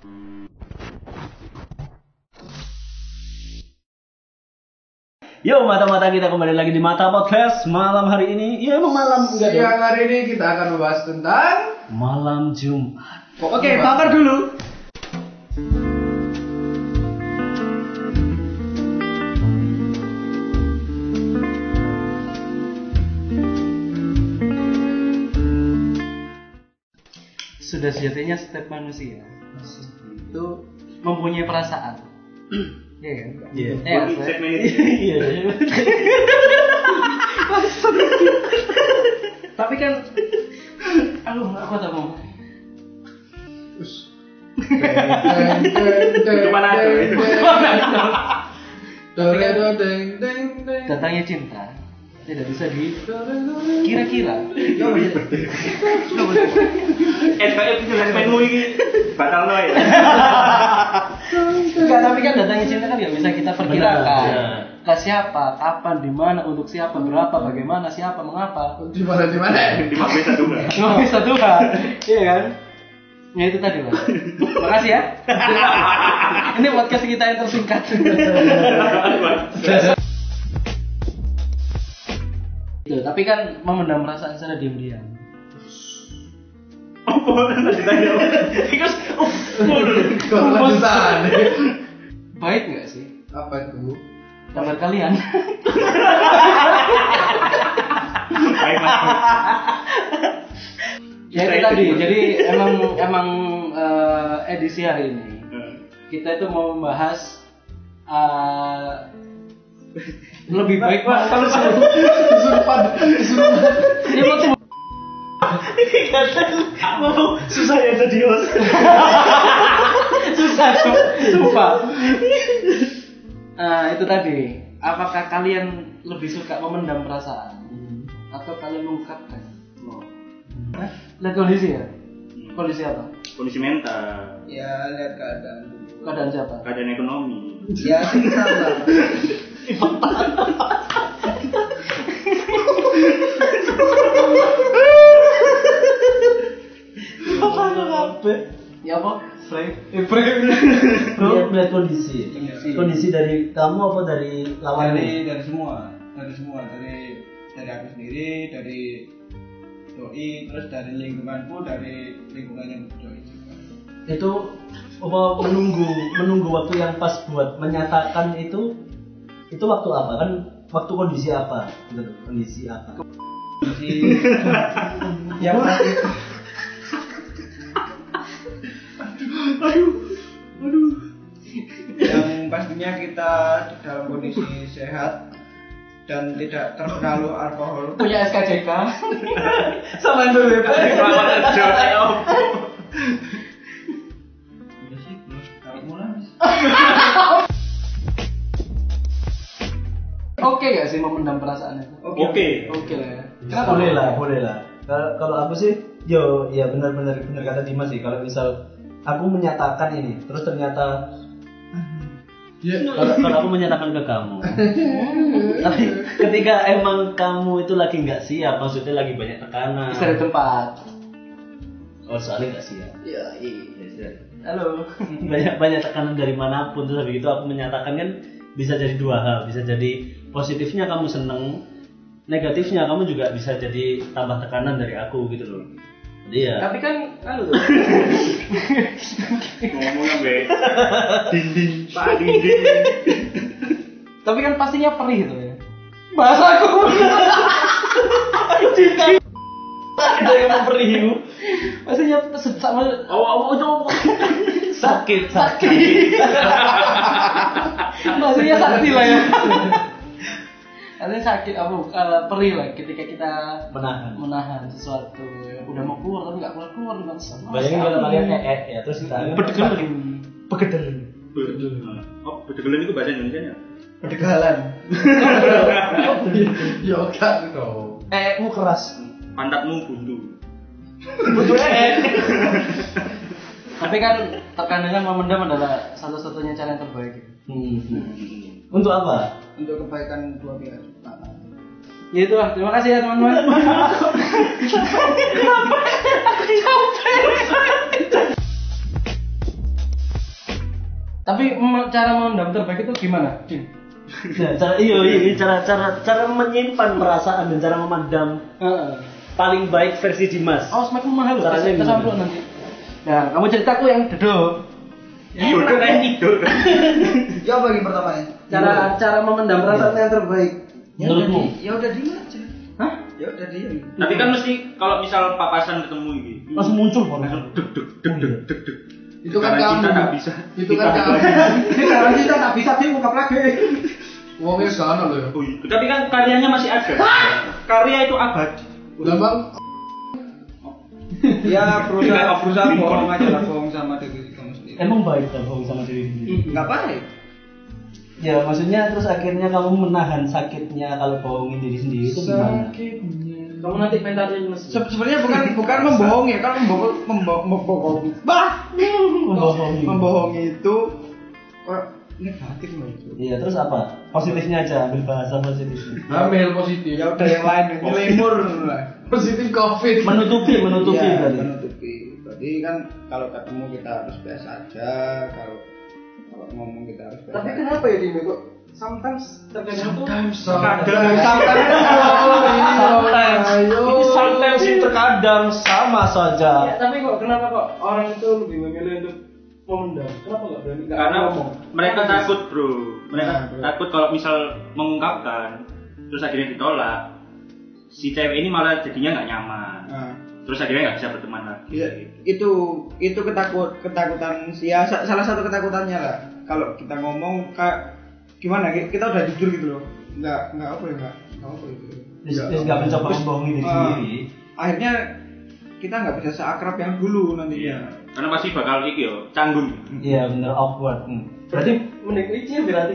Yo mata-mata kita kembali lagi di Mata Podcast malam hari ini. Iya emang malam enggak? Siang hari ini kita akan membahas tentang Malam Jumat. Oke, bakar dulu. sudah sejatinya setiap manusia itu mempunyai perasaan Iya kan? Iya. Segmen ini. Iya. Tapi kan aduh aku tak mau. Tuh? Datangnya cinta tidak bisa di kira-kira. Segmenmu ini batal no ya. Enggak, tapi kan datangnya cinta kan nggak bisa kita perkirakan. Ya. Ke siapa, kapan, di mana, untuk siapa, berapa, bagaimana, siapa, mengapa. Di mana di mana? Di mana bisa dulu. Nggak bisa Tuhan, iya kan? Ya itu tadi mas. Makasih ya. Ini podcast kita yang tersingkat. Tuh, tapi kan memendam perasaan secara diam-diam. Apa tadi tanya? Terus, Kelanjutan. baik nggak sih Apa itu? kabar kalian? Baik ya itu tadi. Jadi emang emang eh, edisi hari ini kita itu mau membahas eh, lebih baik mas kalau Kesurupan, kesurupan. Ini mau tuh- Mau susah ya jadi host. susah sumpah. Nah, itu tadi. Apakah kalian lebih suka memendam perasaan? Atau kalian mengungkapkan? Hah? lihat kondisi ya? Kondisi apa? Kondisi mental, Ya, lihat keadaan. keadaan siapa? Keadaan ekonomi. Ya, sekitar lah. ya apa Frey Lihat lihat kondisi. Kondisi. Kondisi dari kamu apa dari dari lawannya? dari semua, dari semua, dari dari aku sendiri, dari doi, terus dari lingkunganku, dari lingkungannya doi juga. Itu apa menunggu menunggu waktu yang pas buat menyatakan itu itu waktu apa? Kan waktu kondisi apa? Gitu kondisi apa? Jadi yang pasti yang pastinya kita dalam kondisi sehat dan tidak terpengaruh alkohol. punya SKCK sama dulu ya oke gak sih memendam perasaan itu? Oke. oke. Lah ya. Boleh lah boleh lah. Kalau kalau aku sih yo ya benar-benar benar kata Dimas sih. Kalau misal aku menyatakan ini terus ternyata kalau, kalau aku menyatakan ke kamu. Tapi ketika emang kamu itu lagi nggak siap maksudnya lagi banyak tekanan. Bisa di tempat. Oh soalnya nggak siap. Ya iya Ya, halo. Banyak banyak tekanan dari mana pun. Terus habis itu aku menyatakan kan bisa jadi dua hal. Bisa jadi positifnya kamu seneng negatifnya kamu juga bisa jadi tambah tekanan dari aku gitu loh. Jadi ya. Tapi kan halo Ngomong sampai dinding, pak dinding. tapi kan pastinya perih tuh ya. Bahasaku ada yang memperiu pastinya sama oh oh oh sakit sakit. Maksudnya sakti lah ya Artinya sakit apa uh, perih lah ketika kita menahan menahan sesuatu yang udah mau keluar tapi nggak keluar keluar di bangsa. bayangin kalau kalian eh eh ya terus kita Bedegelin. pegedelin Oh, bedegelan itu bahasa Indonesia ya? Pedegalan. Yoga dong. Eh, mu keras. Pantatmu buntu. Butuh eh. Tapi kan terkadang memendam adalah satu-satunya cara yang terbaik. Hmm. untuk apa Untuk kebaikan dua pihak. Ya itu lah. Terima kasih ya teman-teman. Tapi cara memendam terbaik itu gimana? Nah, cara iya iya cara cara cara menyimpan perasaan dan cara memandang Heeh. paling baik versi Dimas. Oh, semakin mahal loh. Caranya kesamplok nanti. Nah, kamu ceritaku yang dedo. Tidur kan tidur. Ya apa yang pertama ya? Cara cara memendam perasaan yang terbaik. Ya Menurutmu? udah di- Ya udah diem aja. Hah? Ya udah diem. Tapi kan mesti kalau misal papasan ketemu gitu. Langsung muncul. Langsung deg deg deg deg deg deg. Itu kan Karena kamu. kita nggak bisa. Itu kan Kita- kamu. Kalau kita tak bisa dia ungkap lagi. Uangnya sana loh ya. Oh iya. Tapi kan karyanya masih ada. Karya itu abadi. Udah bang. Ya berusaha berusaha bohong aja lah bohong sama diri kamu sendiri. Emang baik tak bohong sama diri sendiri? Enggak baik. Ya maksudnya terus akhirnya kamu menahan sakitnya kalau bohongin diri sendiri itu gimana? Kamu nanti mentalin mas. Se- Sebenarnya bukan bukan membohongi, kan membohong membo- membohongi. Bah, Membohongi. membohongi itu kok negatif loh itu. Iya terus apa? Positifnya aja ambil bahasa positifnya. Ambil positif. Ya udah yang lain lah. Positif covid. Menutupi menutupi Iya, berarti. menutupi. Berarti kan kalau ketemu kita harus biasa aja, kalau ngomong kita harus. Tapi kenapa ya Dimi kok sometimes terkadang tuh Sometimes. Kadang. Sometimes. Ayo. Ini sometimes ini terkadang sama Ya, saja. tapi kok kenapa kok orang itu lebih memilih untuk memendam? Kenapa nggak berani? Karena ngomong? mereka takut bro. Mereka Nah, bro. takut kalau misal mengungkapkan terus akhirnya ditolak. Si cewek ini malah jadinya nggak nyaman. Nah, Terus akhirnya nggak bisa berteman lagi. Iya, itu itu ketakut ketakutan sih ya sa- salah satu ketakutannya lah. Kalau kita ngomong kak gimana ki- kita udah jujur gitu loh. Enggak enggak apa ya enggak enggak apa gitu. Nggak mencoba membohongi diri ah, sendiri. Akhirnya kita nggak bisa seakrab yang dulu nantinya. Karena pasti bakal iki yo canggung. Iya bener awkward. Hmm. Berarti mending itu ya berarti.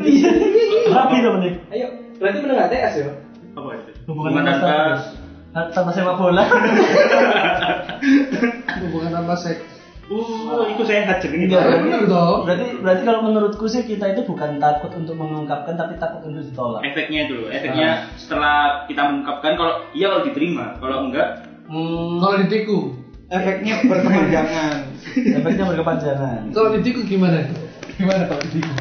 Rapi dong nih. Ayo, berarti mending nggak TS ya? Apa itu? Hubungan Ah, tanpa sepak bola. Hubungan tanpa seks. Uh, itu sehat jenenge. Enggak. Bener dong. Berarti berarti kalau menurutku sih kita itu bukan takut untuk mengungkapkan tapi takut untuk ditolak. Efeknya itu, loh. efeknya setelah kita mengungkapkan kalau iya kalau diterima, kalau enggak Hmm, Kalau ditikung. Efeknya berkepanjangan. efeknya berkepanjangan. Kalau ditikung gimana? Gimana kalau ditikung?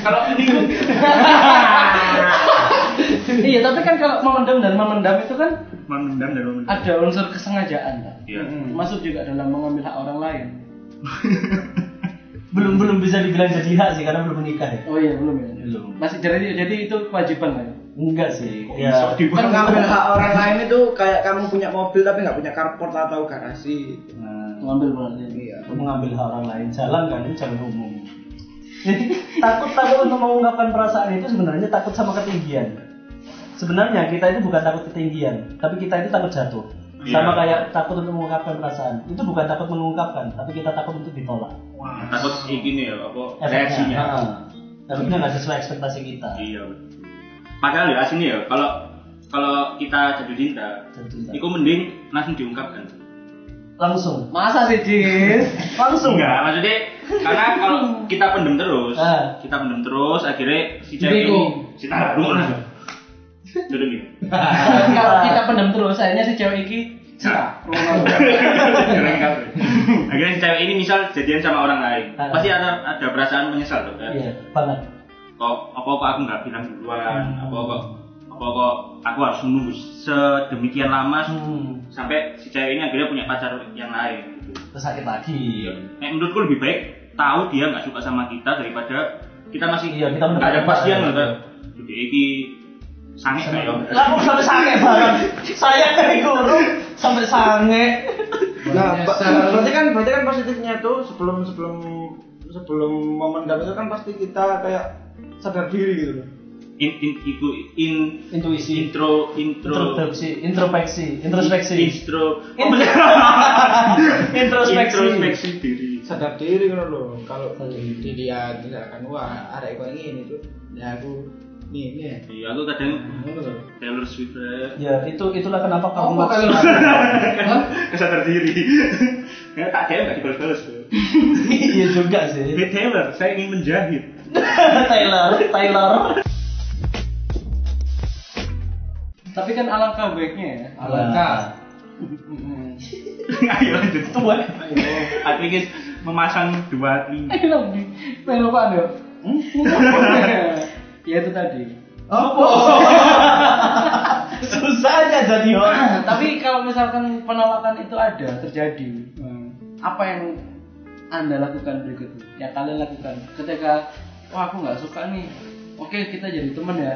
kalau dikung iya, tapi kan kalau memendam dan memendam itu kan memendam dan memendam. ada unsur kesengajaan kan? Iya. Termasuk juga dalam mengambil hak orang lain. Belum belum bisa dibilang jadi hak sih karena belum menikah ya. Oh iya belum ya. Belum. Masih jadi jadi itu kewajiban kan? Enggak sih. Kok Ya. dibuat? Mengambil hak orang lain itu kayak kamu punya mobil tapi nggak punya carport atau garasi. Nah, Mengambil berarti. Iya. mengambil hak orang lain jalan kan itu jalan umum. Jadi takut takut untuk mengungkapkan perasaan itu sebenarnya takut sama ketinggian. Sebenarnya kita itu bukan takut ketinggian, tapi kita itu takut jatuh. Iya. Sama kayak takut untuk mengungkapkan perasaan. Itu bukan takut mengungkapkan, tapi kita takut untuk ditolak. Wah, takut kayak gini ya, apa Efeknya. reaksinya. Heeh. Efeknya nggak sesuai ekspektasi kita. Iya. Padahal ya aslinya ya, kalau kalau kita jatuh cinta, Jatuh cinta. itu mending langsung diungkapkan. Langsung. Masa sih Jis? Langsung. Enggak, maksudnya karena kalau kita pendem terus, kita pendem terus, akhirnya si cewek ini, si taruh nih. Kalau kita pendam terus, akhirnya si cewek. Jangan kabur. Akhirnya si cewek ini misal jadian sama orang lain, Ah. pasti ada ada perasaan menyesal tuh kan. Iya, banget. Kok apa kok aku nggak bilang duluan? Apa kok apa kok aku harus menunggu sedemikian lama Hmm. sampai si cewek ini akhirnya punya pacar yang lain gitu. Terus sakit lagi. Nah, menurutku lebih baik tahu dia nggak suka sama kita daripada kita masih Iya, kita nggak ada pacar. loh kan. Jadi iki sange yo. Lah kok sampai sange bareng. Saya dari guru sampai sange. Nah, Nyesel. berarti kan berarti kan positifnya tuh sebelum sebelum sebelum memendam itu kan pasti kita kayak sadar diri gitu loh. In, in, iku in Intuisi. intro intro Introspeksi, introspeksi, introspeksi. intro In- Introspeksi. introspeksi diri. Sadar diri kan loh. Kalau dilihat misalkan wah ada yang ini tuh, ya aku nih ini ya. Iya, aku kadang Ngono loh. Taylor Swift eh, Ya, itu itulah kenapa kamu Apa kalau kesadar diri. Ya tak DM nggak dibalas-balas tuh. Iya juga sih. Hey Taylor, saya ingin menjahit. Taylor, Taylor. Tapi kan alangkah baiknya ya. Alangkah. Mm-mm. Ayo lanjut. Tua. Aku ingin memasang dua telinga. Ayo lagi, pengen apaan ya? Ya itu tadi. Susahnya jadi orang. Tapi kalau misalkan penolakan itu ada terjadi, apa yang anda lakukan berikutnya? Ya kalian lakukan ketika wah aku nggak suka nih. Oke kita jadi temen ya.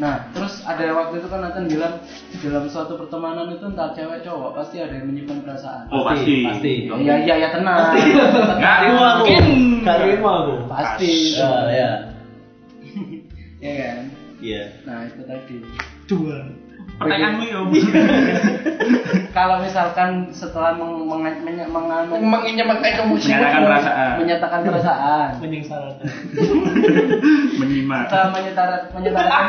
Nah terus ada waktu itu kan Nathan bilang dalam suatu pertemanan itu entah cewek cowok pasti ada yang menyimpan perasaan. Oh pasti. Pasti. Ya ya ya tenang. Nggak Terima aku. Mungkin. Gak terima aku. Pasti. Ya, ya. Ya kan. Iya. Nah itu tadi. Dua. Pertanyaanmu ya. Kalau misalkan setelah meng, meng, menganu- Menginjakan kamu Menyatakan perasaan. menyatakan perasaan, Menyengsarakan. Menyimak. setelah menyatakan menyatakan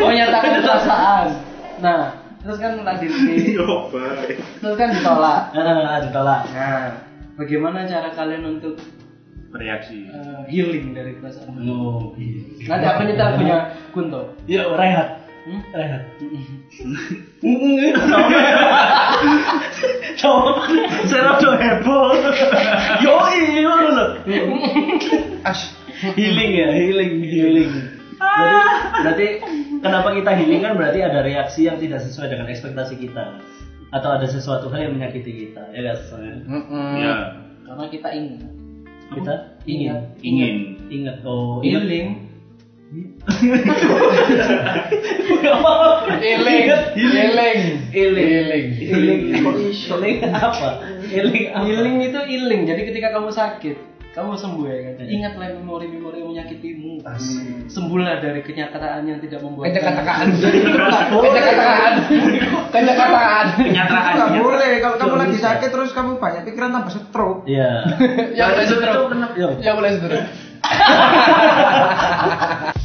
menyatakan perasaan. Nah, terus kan tadi di- Yo, baik. terus kan ditolak. Ah, ditolak. Nah, bagaimana cara kalian untuk Bereaksi. eh, healing dari perasaan? Oh, Nanti apa nih lagunya Kunto? Yuk, rehat. Hmm? Rehat. Coba, saya udah heboh. Yo, iya loh. As. Healing ya, healing, healing. Berarti, berarti kenapa kita healing kan berarti ada reaksi yang tidak sesuai dengan ekspektasi kita atau ada sesuatu hal yang menyakiti kita ya kan soalnya Ya. Karena kita ingin kita ingin Ingin. ingat oh healing. Healing. Healing. healing healing healing apa apa Healing itu healing. Jadi ketika kamu sakit, kamu sembuh ya kan. Ingatlah memori-memori yang menyakitimu. Sembuhlah dari kenyataan yang tidak membuat Kata-kataan. Kata-kataan. Kata-kataan. Kenyataan. Nggak kenyataan. boleh kalau kamu lagi sakit terus kamu banyak pikiran tambah stroke. Iya. Yang boleh stroke. Ya. Yang boleh stroke.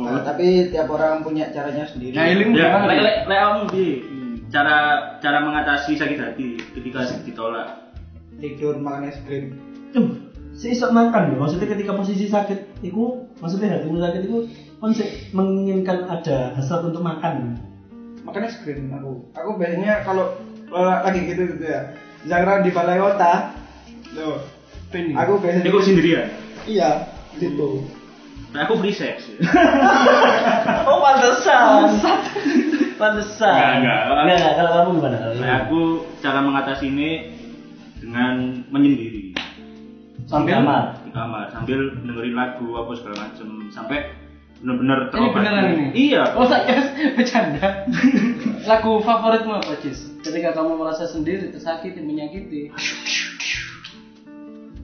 Nah, tapi tiap orang punya caranya sendiri. Nah, healing Ya, lek lek lek cara cara mengatasi sakit hati ketika ditolak. Tidur makan es krim. Tuh, si isok makan loh. Maksudnya ketika posisi sakit, itu maksudnya hatimu sakit itu kan si- menginginkan ada hasrat untuk makan. Makan es krim aku. Aku biasanya kalau kalau lagi gitu gitu ya. Jangan di balai kota. Loh, Ini. aku biasanya kok sendirian. Iya, gitu. Nah, aku free sex. Oh, pantesan. pantesan. Enggak, enggak. Enggak, enggak. Kalau kamu gimana? Nah, aku cara mengatasi ini dengan menyendiri sampai kamar. di kamar sambil dengerin lagu apa segala macem sampai benar-benar Ini beneran ini? Iya. Oh, saya bercanda. Lagu favoritmu apa, Cis? Ketika kamu merasa sendiri, tersakiti, menyakiti.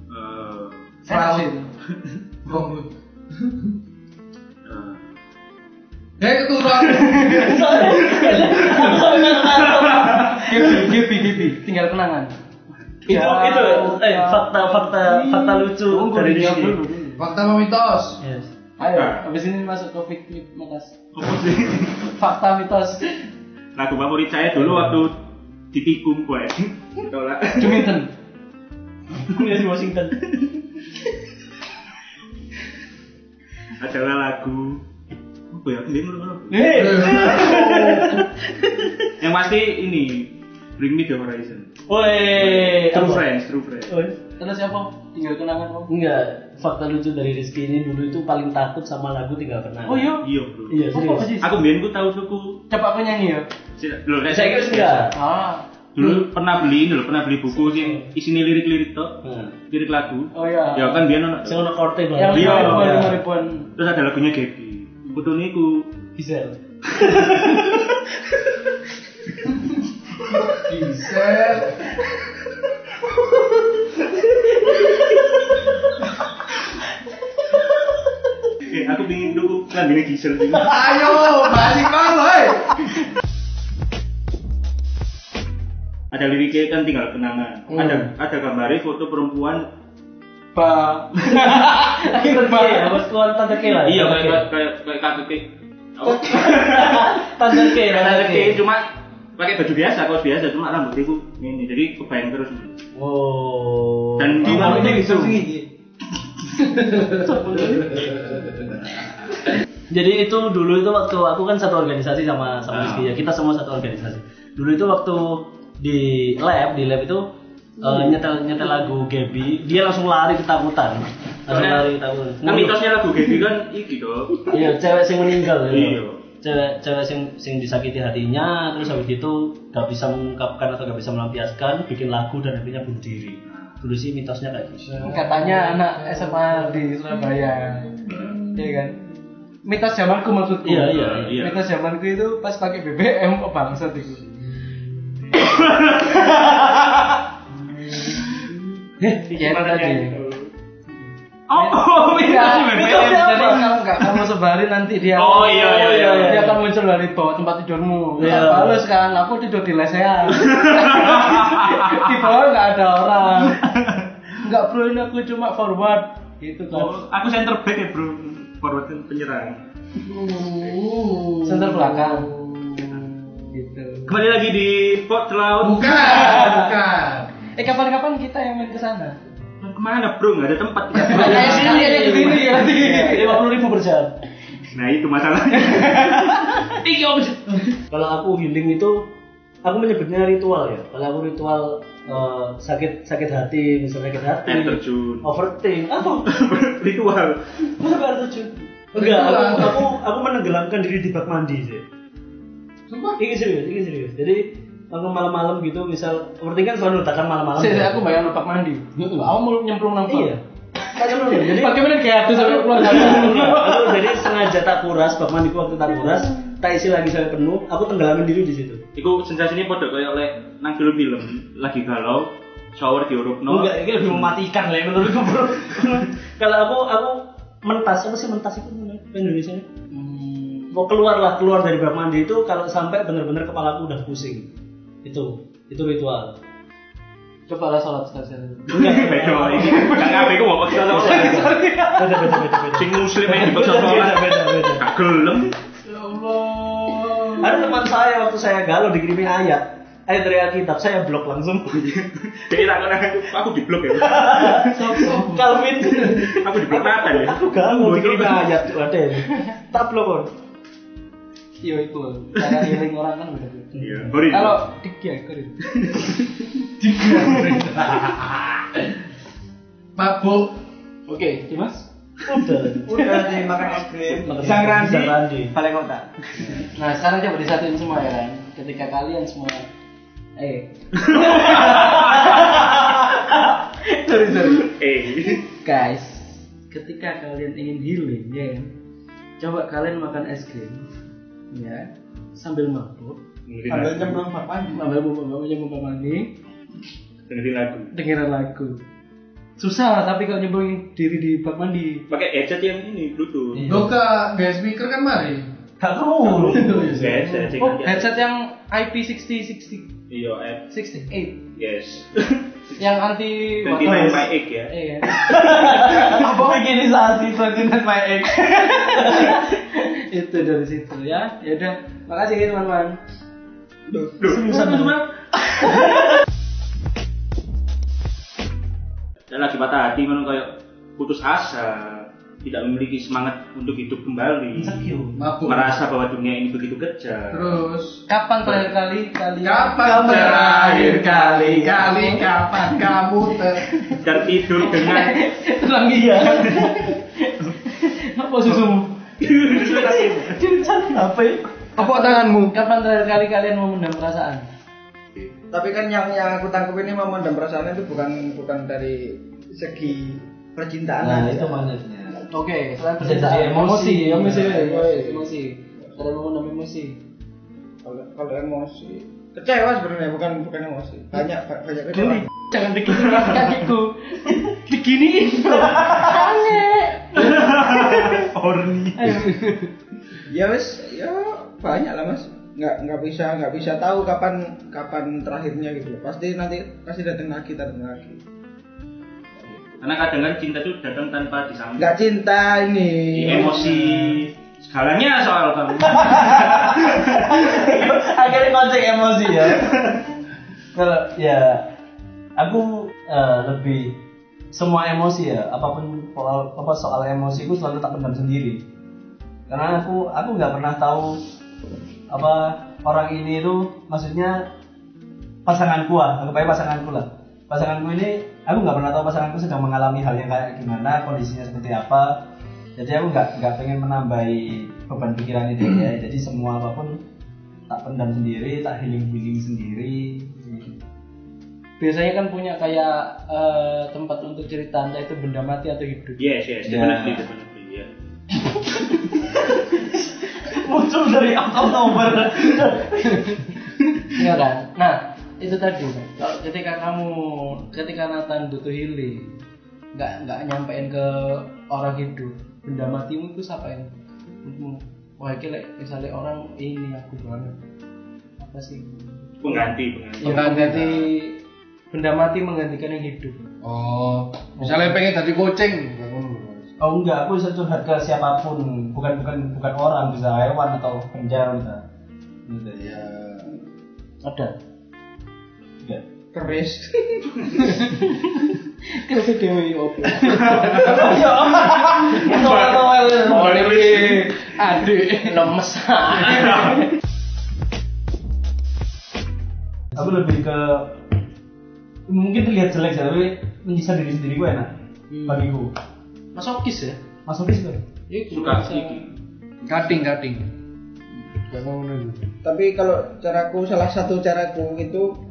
Eh, Enak sih itu. Eh, Ya keturun. Gibi, gibi, gibi. Tinggal kenangan. Itu Ya. itu eh fakta fakta fakta lucu Tunggu, dari Rizky. dulu. Fakta mitos. Yes. Ayo, habis ini masuk ke fiktif apa sih? Fakta mitos. lagu favorit saya dulu waktu ditikung gue ditolak Juminten. Kuliah di Washington. adalah lagu apa ya ini menurut. Eh, yang pasti ini Bring Me The Horizon Woi, True apa? Friends True Friends Woi. Terus siapa? Tinggal kenangan kamu. Enggak, fakta lucu dari Rizky ini dulu itu paling takut sama lagu tinggal kenal. Oh iya. iya bro Iya, serius. sih? aku biar aku tahu suku Coba aku nyanyi ya. loh nek Saya kira enggak. Ah. dulu pernah beli ini loh pernah beli buku sih isinya lirik-lirik tuh Hmm. lirik lagu Oh iya. ya kan biar ono Sing ono korte Yang banget. Iya, iya. lima ribuan. terus ada lagunya Gaby fotonya ku Gisel. Gisel. eh aku pingin dulu Gisel sih Ayo, balik hei. ada liriknya kan tinggal kenangan Hmm. ada ada gambarnya foto perempuan Ba. Akhirnya ya, bos kuan tanda ke lah. iya tanda kayak kayak kayak kakek oh, Tanda ke, tanda ke. kakek cuma pakai baju biasa kaos biasa cuma rambut itu ini jadi kebayang terus Oh. Dan di lagunya gitu. Jadi itu dulu itu waktu aku kan satu organisasi sama sama Ah. Rizky ya. Kita semua satu organisasi. Dulu itu waktu di lab, di lab itu eh, nyetel nyetel lagu Gaby dia langsung lari ketakutan langsung lari ketakutan Kan mitosnya lagu Gaby kan iki toh. iya cewek yang meninggal ya. Iya. Cewek cewek yang yang disakiti hatinya terus habis itu gak bisa mengungkapkan atau gak bisa melampiaskan bikin lagu dan akhirnya bunuh diri dulu sih mitosnya kayak gitu Katanya anak SMA di Surabaya. Iya kan? Mitos zamanku maksudku. Iya, iya, iya. Mitos zamanku itu pas pakai BBM kok bangsat itu. Ya itu tadi. Oh, Enggak, BBM. mitosnya Jadi kalau nggak kamu sebarin nanti dia Oh, iya, iya, iya, iya. dia akan muncul dari bawah tempat tidurmu. Iya. Iya. Balas kan, aku tidur di lesehan. di bawah nggak ada orang. Nggak bro ini aku cuma forward gitu kan. Oh, aku center back ya, Bro. Forward penyerang. Center belakang. Gitu. Kembali lagi di Pot Laut. Bukan, bukan. Eh kapan-kapan kita yang main ke sana. Ke mana, Bro? Nggak ada tempat. Kayak sini ya di sini ya. lima puluh ribu per jam Nah, itu masalahnya. kalau aku healing itu aku menyebutnya ritual ya kalau aku ritual eh, sakit sakit hati misalnya sakit hati Air terjun. overthink apa Ritual. masa air terjun enggak aku, aku aku menenggelamkan diri di bak mandi sih Sumpah. ini serius ini serius jadi aku malam-malam gitu misal overthink kan selalu letakkan malam-malam Saya ya. aku bayang numpak mandi. Aku mau nyemplung nang iya dulu, jadi Bagaimana kayak itu sampai keluar aku jadi sengaja tak kuras bak mandiku waktu tak kuras tak isi lagi sampai penuh aku tenggelamin diri di situ Iku sensasinya pada kayak oleh nang film-film lagi galau shower di no. Enggak, ini lebih mematikan lah menurutku bro. Kalau aku aku mentas apa sih mentas itu Indonesia? Mau keluar lah keluar dari bak mandi itu kalau sampai benar-benar kepala aku udah pusing. Itu itu ritual. Coba lah sholat sekali. Enggak, Beda ini. Kang Abe ku mau paksa sholat. Beda beda beda beda. Sing muslim yang dipaksa sholat. beda, beda, beda. Gak gelem. Ya Allah. Ada teman saya waktu saya galau dikirimin ayat. Ayat dari Alkitab, saya blok langsung. Jadi tak kena aku di blok ya. Calvin. Aku di blok Nathan ya. Aku galau dikirimin ayat. Ada Tak blok. Iya itu. Cara healing orang kan beda. Iya. Hori. Kalau tiga ekor itu. Mabuk. Oke, Dimas. Udah. Udah es krim. Makan es Sang krim, Randi. Sang Randi. Balai kota. Nah sekarang coba disatuin semua ya kan. Ketika kalian semua, eh, sorry sorry. Eh. Guys, ketika kalian ingin healing, ya kan, coba kalian makan es krim, ya, sambil mabuk, Ambil nyemplung bak mandi. sambil nyemplung mandi, Dengerin lagu. dengerin lagu. Susah tapi kalau nyemplungin diri di bak mandi. Pakai headset yang ini Bluetooth. Iya. Ke gaya speaker kan mari. Gak tahu. Headset sing Oh, aja. headset yang IP60 Iya, eh. 68 Yes. yang anti Ganti main my egg ya. Iya. Apa veganisasi Platinum My Ex? itu dari situ ya. Ya udah, makasih ya teman-teman. Duh, teman-teman. Dan lagi patah hati ngono kayak putus asa, tidak memiliki semangat untuk hidup kembali. Mabuk. Merasa bahwa dunia ini begitu kejam. Terus. Kapan terakhir kali kalian Kapan terakhir kali kali kapan kamu ter tertidur dengan Tulang iya. Apa susumu? Apa ya? Apa tanganmu? Kapan terakhir kali kalian mau mendam perasaan? Tapi kan yang yang aku tangkap ini memendam perasaan itu bukan bukan dari segi percintaan Nah, aja. itu maksudnya. Oke, selain percintaan, emosi. emosi, emosi. Kalian mau emosi? Kalau kalau emosi kecewa sebenarnya bukan bukan emosi. Banyak ba- banyak kecewa. Jangan begini kakiku. Diginiin. Aneh. horny. Ya wes ya banyak lah mas. Nggak nggak bisa nggak bisa tahu kapan kapan terakhirnya gitu. Pasti nanti pasti datang lagi datang lagi. Karena kadang kan cinta itu datang tanpa disambut. Nggak cinta ini. Emosi segalanya soal kamu. Akhirnya konsep emosi ya. Kalau ya aku eh, lebih semua emosi ya apa pun soal apa soal emosi aku selalu tak pendam sendiri karena aku aku nggak pernah tahu apa orang ini itu maksudnya pasanganku lah anggap aja pasanganku lah pasanganku ini aku nggak pernah tahu pasanganku sedang mengalami hal yang kayak gimana kondisinya seperti apa jadi aku nggak nggak pengen menambahi beban pikiran ini ya jadi semua apa pun tak pendam sendiri tak healing healing sendiri biasanya kan punya kayak eh, tempat untuk cerita entah itu benda mati atau hidup Yes, yes, Ya. definitely, definitely, ya. muncul dari Oktober Iya kan? Nah, itu tadi. Kalau ketika kamu ketika Nathan butuh healing, nggak nggak nyampein ke orang hidup, benda matimu itu siapa yang? Wah, ini like, misalnya orang ini aku banget. Apa sih? Pengganti, pengganti. Yang mengganti benda mati menggantikan yang hidup. Oh, misalnya pengen tadi kucing. oh enggak aku bisa curhat ke siapa pun bukan bukan bukan orang bisa hewan atau benda bisa gitu ya Ada. Keris Kasih dewi opo. ya Noel Adik lemes. aku lebih ke mungkin terlihat jelek sih tapi menyiksa diri sendiri gue enak bagiku Masokis ya? masuk sih Iya, Suka. Cutting, cutting. Tapi kalau caraku salah satu caraku itu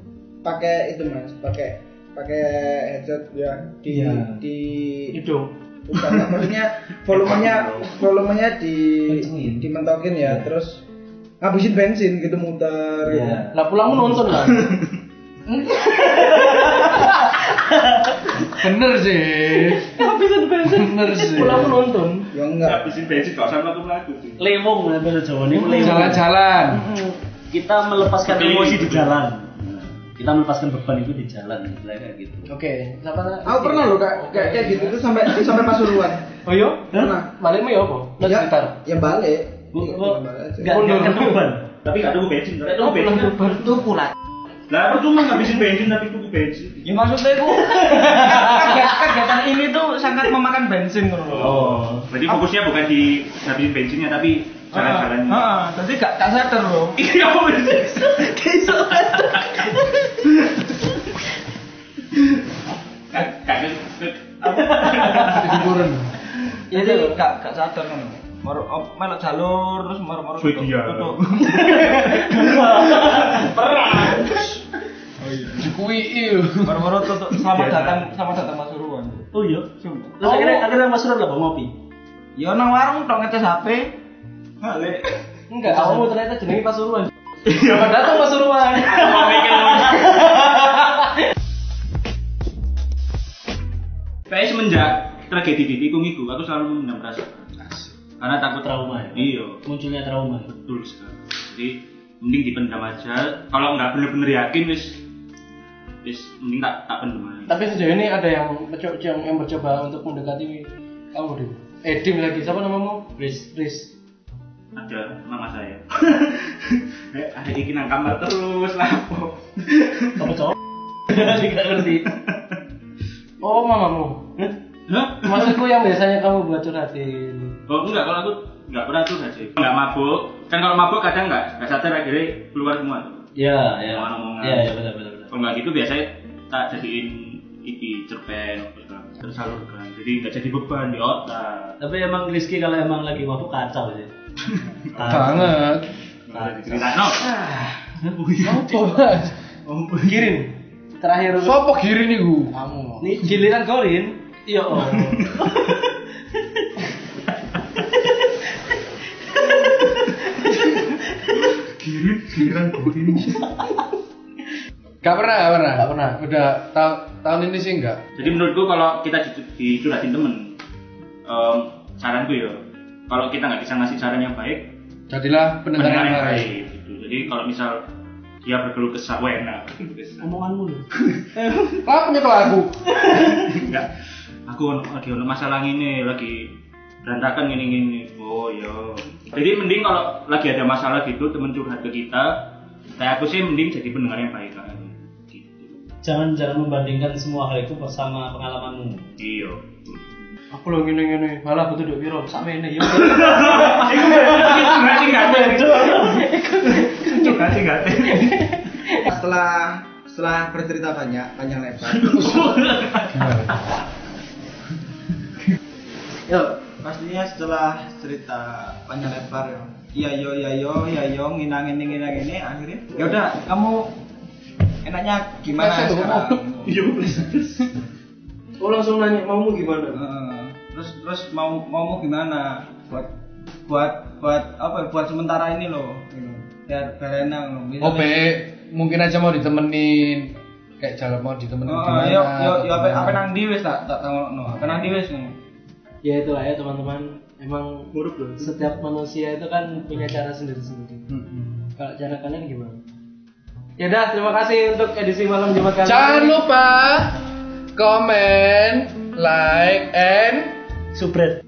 pakai itu mas pakai pakai headset ya di Iya. di Hidung. bukan maksudnya volumenya volumenya di Kencengin. dimentokin ya terus ngabisin bensin gitu muter Iya. Lah pulang nonton lah. Bener sih. Habisan bensin. Bener sih. Pulang nonton. ya enggak Habisin bensin gak usah melaku-melaku sih. lewong lah bahasa Jawa ini lewong. Jalan-jalan. kita melepaskan emosi di jalan kita melepaskan beban itu di jalan istilahnya kayak gitu Oke, siapa aku pernah loh kayak kayak, kayak gitu tuh sampai sampai pasuruan Oh iya? pernah Balikmu ya apa? Lo ya, sekitar. ya balik Bu- Iya, balik nggak nggak kan beban Tapi gak tunggu bensin. Gak Oh, tunggu bensin. tuh pula Lah apa cuma ngabisin bensin tapi tunggu bensin. ya maksudnya itu kegiatan ini tuh sangat memakan bensin kan oh Berarti fokusnya bukan di habisin bensinnya tapi jalan-jalan. Heeh, jadi gak gak sadar loh. Iya bener. Kak, kak, Hiburan. Jadi gak gak sadar kan. Moro melok jalur terus moro-moro Swedia. tutup. Dikui il. Moro-moro tutup selamat Biasa. datang selamat datang Pasuruan. oh iya terus akhirnya akhirnya mas lah bang ngopi Ya nang warung tok ngetes HP. Balik. Enggak, kamu ternyata jenenge Pasuruan. Selamat datang Pasuruan. Mau mikir Kayak semenjak tragedi di tikung itu, aku selalu memendam rasa. Karena takut trauma ya Iya, munculnya trauma betul sekali. Jadi mending dipendam aja. Kalau nggak bener-bener yakin, wis wis mending tak tak pendam aja. Tapi sejauh ini ada yang mencoba yang, yang mencoba untuk mendekati kamu deh. Eh, Dim lagi. Siapa namamu? Riz. Riz. Ada mama saya. Eh, ada iki nang kamar terus lapo. kamu cowok tidak ngerti Oh, mamamu. Hah? Maksudku yang biasanya kamu buat curhatin. Oh enggak, kalau aku enggak pernah tuh sih. Enggak mabuk. Kan kalau mabuk kadang enggak, enggak sadar akhirnya keluar semua. ya ya Omongan-omongan. ya ya benar benar Kalau enggak gitu biasanya tak jadiin iki cerpen tersalurkan. Jadi enggak jadi beban di otak. tapi emang Rizky kalau emang lagi mabuk kacau sih Banget. Nah, diceritain no. Apa, Mas? Kirim. Terakhir Sopo kiri nih gu? kamu. ini giliran Korin iya oh Gak pernah, gak pernah. Gak pernah. Udah ta- tahun ini sih enggak. Jadi menurutku kalau kita di- dicurhatin temen, em, saranku ya, kalau kita nggak bisa ngasih saran yang baik, Jadilah pendengar pendengar yang yang baik. baik. Gitu. Jadi kalau misal dia berkeluh kesah, wah enak. berkeluh kesah. omonganmu loh Lah punya lagu. Enggak. Aku lagi ono masalah ini, lagi berantakan gini gini. Oh iya. Jadi mending kalau lagi ada masalah gitu temen curhat ke kita, kayak aku sih mending jadi pendengar yang baik aja. Gitu. jangan jangan membandingkan semua hal itu bersama pengalamanmu Iya. Aku lo gini gini. Malah butuh duit piro? Sak mene ya. Ngerti nggak? Ngerti nggak? Setelah setelah bercerita banyak panjang lebar Yuk, pastinya setelah cerita panjang lebar ya. Iya yo iya yo iya yo nginang ini nginang ini akhirnya ya udah kamu enaknya gimana sekarang? Iya, Oh langsung nanya maumu gimana? Heeh. Terus terus mau maumu gimana buat buat buat apa buat sementara ini loh gitu. biar biar enak loh Oh, be, mungkin aja mau ditemenin. Kayak jalan mau ditemenin Oh, gimana? yo yo yo apa apa nang di wis tak tak tangokno apa nang di wis ngono. Ya itulah ya teman-teman. Emang setiap manusia itu kan punya cara sendiri-sendiri. Kalau cara kalian gimana? Ya udah, terima kasih untuk edisi malam Jumat kali Jangan lupa komen, like, and super